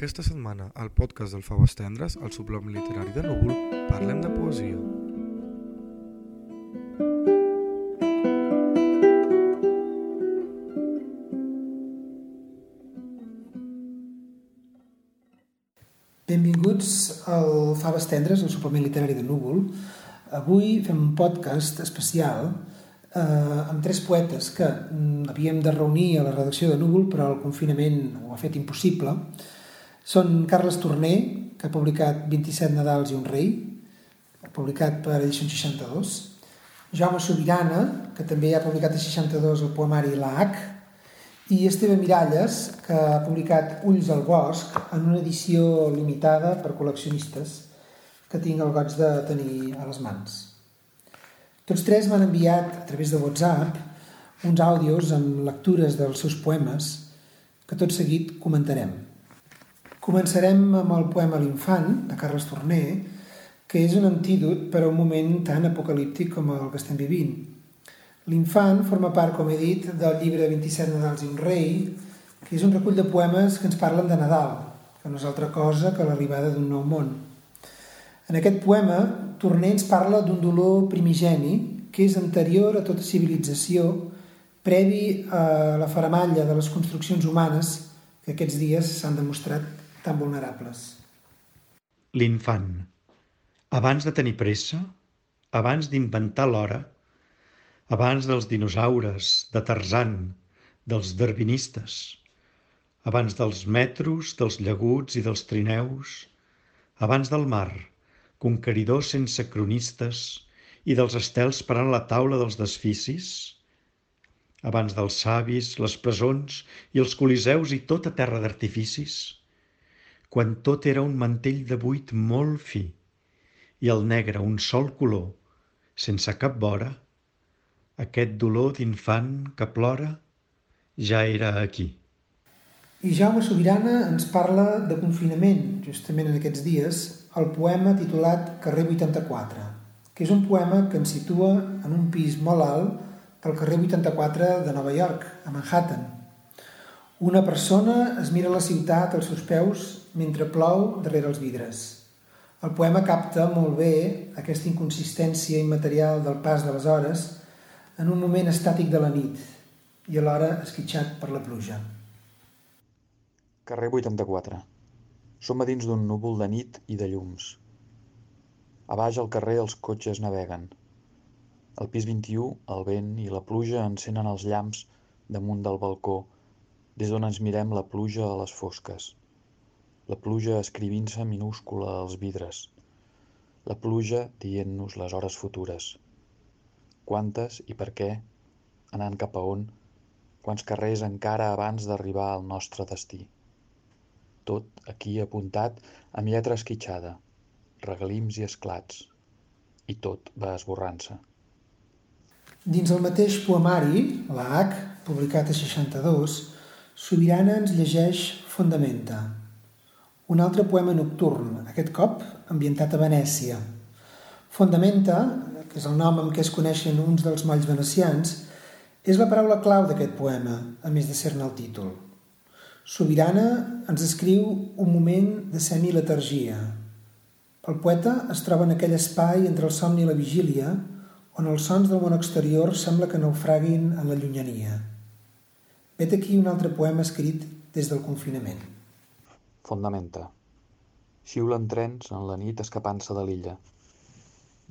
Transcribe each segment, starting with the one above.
Aquesta setmana, al podcast del Faves Tendres, al suplement literari de Núvol, parlem de poesia. Benvinguts al Faves Tendres, al suplement literari de Núvol. Avui fem un podcast especial eh, amb tres poetes que mm, havíem de reunir a la redacció de Núvol, però el confinament ho ha fet impossible. Són Carles Torner, que ha publicat 27 Nadals i un rei, publicat per Edició 62, Jaume Sobirana, que també ha publicat a 62 el poemari La H, i Esteve Miralles, que ha publicat Ulls al bosc en una edició limitada per col·leccionistes que tinc el goig de tenir a les mans. Tots tres m'han enviat a través de WhatsApp uns àudios amb lectures dels seus poemes que tot seguit comentarem. Començarem amb el poema L'infant, de Carles Torner, que és un antídot per a un moment tan apocalíptic com el que estem vivint. L'infant forma part, com he dit, del llibre 27 Nadals i un rei, que és un recull de poemes que ens parlen de Nadal, que no és altra cosa que l'arribada d'un nou món. En aquest poema, Torner ens parla d'un dolor primigeni que és anterior a tota civilització, previ a la faramalla de les construccions humanes que aquests dies s'han demostrat tan vulnerables. L'infant. Abans de tenir pressa, abans d'inventar l'hora, abans dels dinosaures, de Tarzan, dels darwinistes, abans dels metros, dels llaguts i dels trineus, abans del mar, conqueridor sense cronistes i dels estels parant la taula dels desficis? Abans dels savis, les presons i els coliseus i tota terra d'artificis? Quan tot era un mantell de buit molt fi i el negre un sol color, sense cap vora, aquest dolor d'infant que plora ja era aquí. I Jaume Sobirana ens parla de confinament, justament en aquests dies, el poema titulat Carrer 84, que és un poema que ens situa en un pis molt alt del carrer 84 de Nova York, a Manhattan. Una persona es mira la ciutat als seus peus mentre plou darrere els vidres. El poema capta molt bé aquesta inconsistència immaterial del pas de les hores en un moment estàtic de la nit i alhora esquitxat per la pluja. Carrer 84 som a dins d'un núvol de nit i de llums. A baix al carrer els cotxes naveguen. Al pis 21 el vent i la pluja encenen els llamps damunt del balcó, des d'on ens mirem la pluja a les fosques. La pluja escrivint-se minúscula als vidres. La pluja dient-nos les hores futures. Quantes i per què, anant cap a on, quants carrers encara abans d'arribar al nostre destí tot aquí apuntat amb lletra esquitxada, regalims i esclats, i tot va esborrant-se. Dins el mateix poemari, la H, publicat a 62, Sobirana ens llegeix Fundamenta, un altre poema nocturn, aquest cop ambientat a Venècia. Fundamenta, que és el nom amb què es coneixen uns dels molls venecians, és la paraula clau d'aquest poema, a més de ser-ne el títol. Sobirana ens escriu un moment de semiletargia. El poeta es troba en aquell espai entre el somni i la vigília on els sons del món exterior sembla que naufraguin en la llunyania. Vet aquí un altre poema escrit des del confinament. Fondamenta. Xiulen trens en la nit escapant-se de l'illa.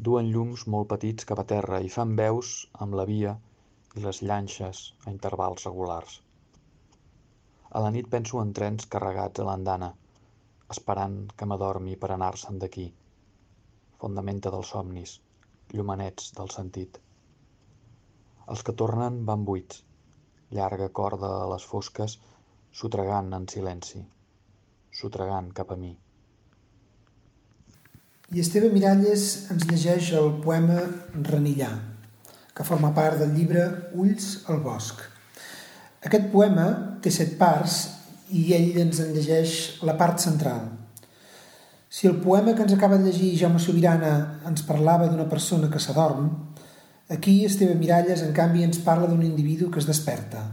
Duen llums molt petits cap a terra i fan veus amb la via i les llanxes a intervals regulars. A la nit penso en trens carregats a l'andana, esperant que m'adormi per anar-se'n d'aquí. Fondamenta dels somnis, llumanets del sentit. Els que tornen van buits, llarga corda a les fosques, sotregant en silenci, sotregant cap a mi. I Esteve Miralles ens llegeix el poema Renillà, que forma part del llibre Ulls al bosc. Aquest poema té set parts i ell ens en llegeix la part central. Si el poema que ens acaba de llegir Jaume Sobirana ens parlava d'una persona que s'adorm, aquí Esteve Miralles, en canvi, ens parla d'un individu que es desperta.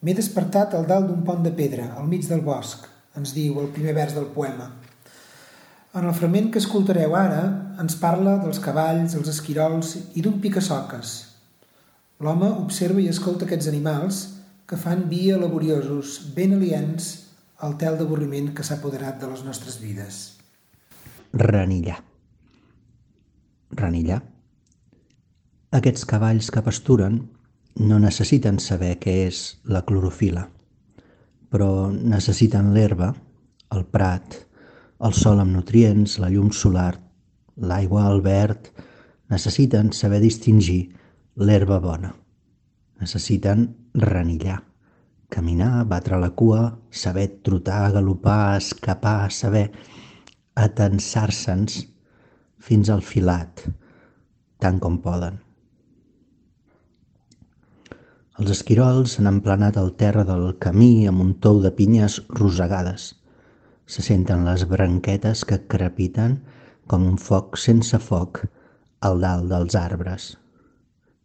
M'he despertat al dalt d'un pont de pedra, al mig del bosc, ens diu el primer vers del poema. En el fragment que escoltareu ara ens parla dels cavalls, els esquirols i d'un pica-soques. L'home observa i escolta aquests animals que fan via laboriosos, ben aliens al tel d'avorriment que s'ha apoderat de les nostres vides. Renillar. Renillar. Aquests cavalls que pasturen no necessiten saber què és la clorofila, però necessiten l'herba, el prat, el sol amb nutrients, la llum solar, l'aigua, el verd, necessiten saber distingir l'herba bona. Necessiten renillar, caminar, batre la cua, saber trotar, galopar, escapar, saber atensar-se'ns fins al filat, tant com poden. Els esquirols han emplenat el terra del camí amb un tou de pinyes rosegades – Se senten les branquetes que crepiten com un foc sense foc al dalt dels arbres,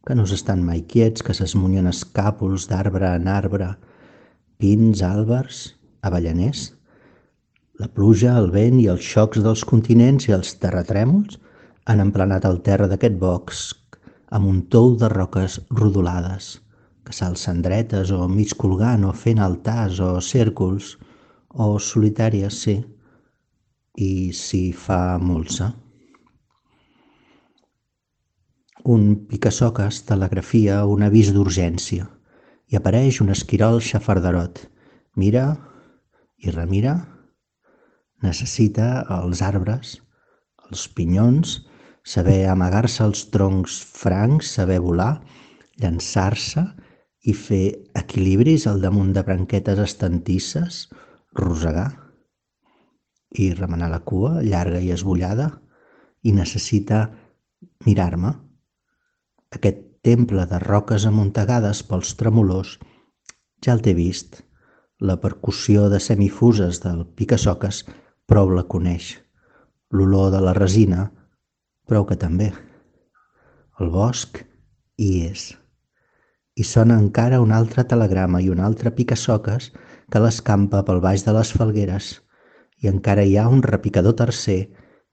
que no s'estan mai quiets, que s'esmunyen escàpols d'arbre en arbre, pins, àlbers, avellaners. La pluja, el vent i els xocs dels continents i els terratrèmols han emplenat el terra d'aquest bosc amb un tou de roques rodolades, que s'alcen dretes o mig colgant o fent altars o cèrcols, o solitàries, sí, i si fa molsa. Un picasoques telegrafia un avís d'urgència i apareix un esquirol xafarderot. Mira i remira. Necessita els arbres, els pinyons, saber amagar-se als troncs francs, saber volar, llançar-se i fer equilibris al damunt de branquetes estantisses, rosegar i remenar la cua llarga i esbullada i necessita mirar-me. Aquest temple de roques amuntegades pels tremolors ja el té vist. La percussió de semifuses del picasoques prou la coneix. L'olor de la resina prou que també. El bosc hi és. I sona encara un altre telegrama i un altre picasoques que l'escampa pel baix de les falgueres. I encara hi ha un repicador tercer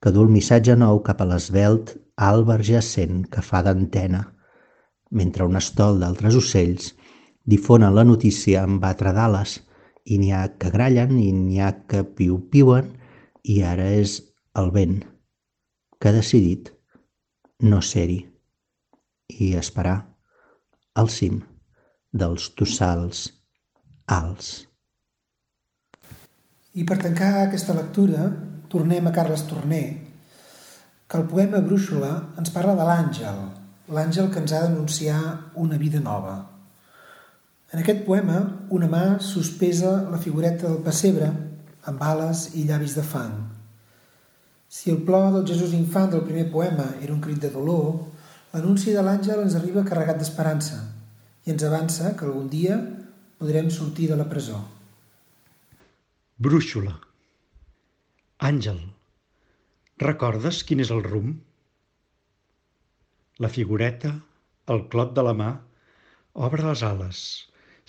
que du el missatge nou cap a l'esvelt àlber jacent que fa d'antena, mentre un estol d'altres ocells difonen la notícia amb batre d'ales i n'hi ha que grallen i n'hi ha que piu-piuen i ara és el vent que ha decidit no ser-hi i esperar al cim dels tossals alts. I per tancar aquesta lectura, tornem a Carles Torner, que el poema Brúixola ens parla de l'àngel, l'àngel que ens ha d'anunciar una vida nova. En aquest poema, una mà sospesa la figureta del pessebre amb ales i llavis de fang. Si el plor del Jesús infant del primer poema era un crit de dolor, l'anunci de l'àngel ens arriba carregat d'esperança i ens avança que algun dia podrem sortir de la presó. Brúixola. Àngel, recordes quin és el rumb? La figureta, el clot de la mà, obre les ales,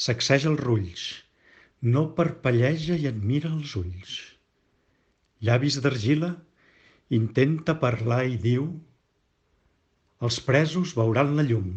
sacseja els rulls, no parpelleja i admira els ulls. Llavis d'argila, intenta parlar i diu els presos veuran la llum.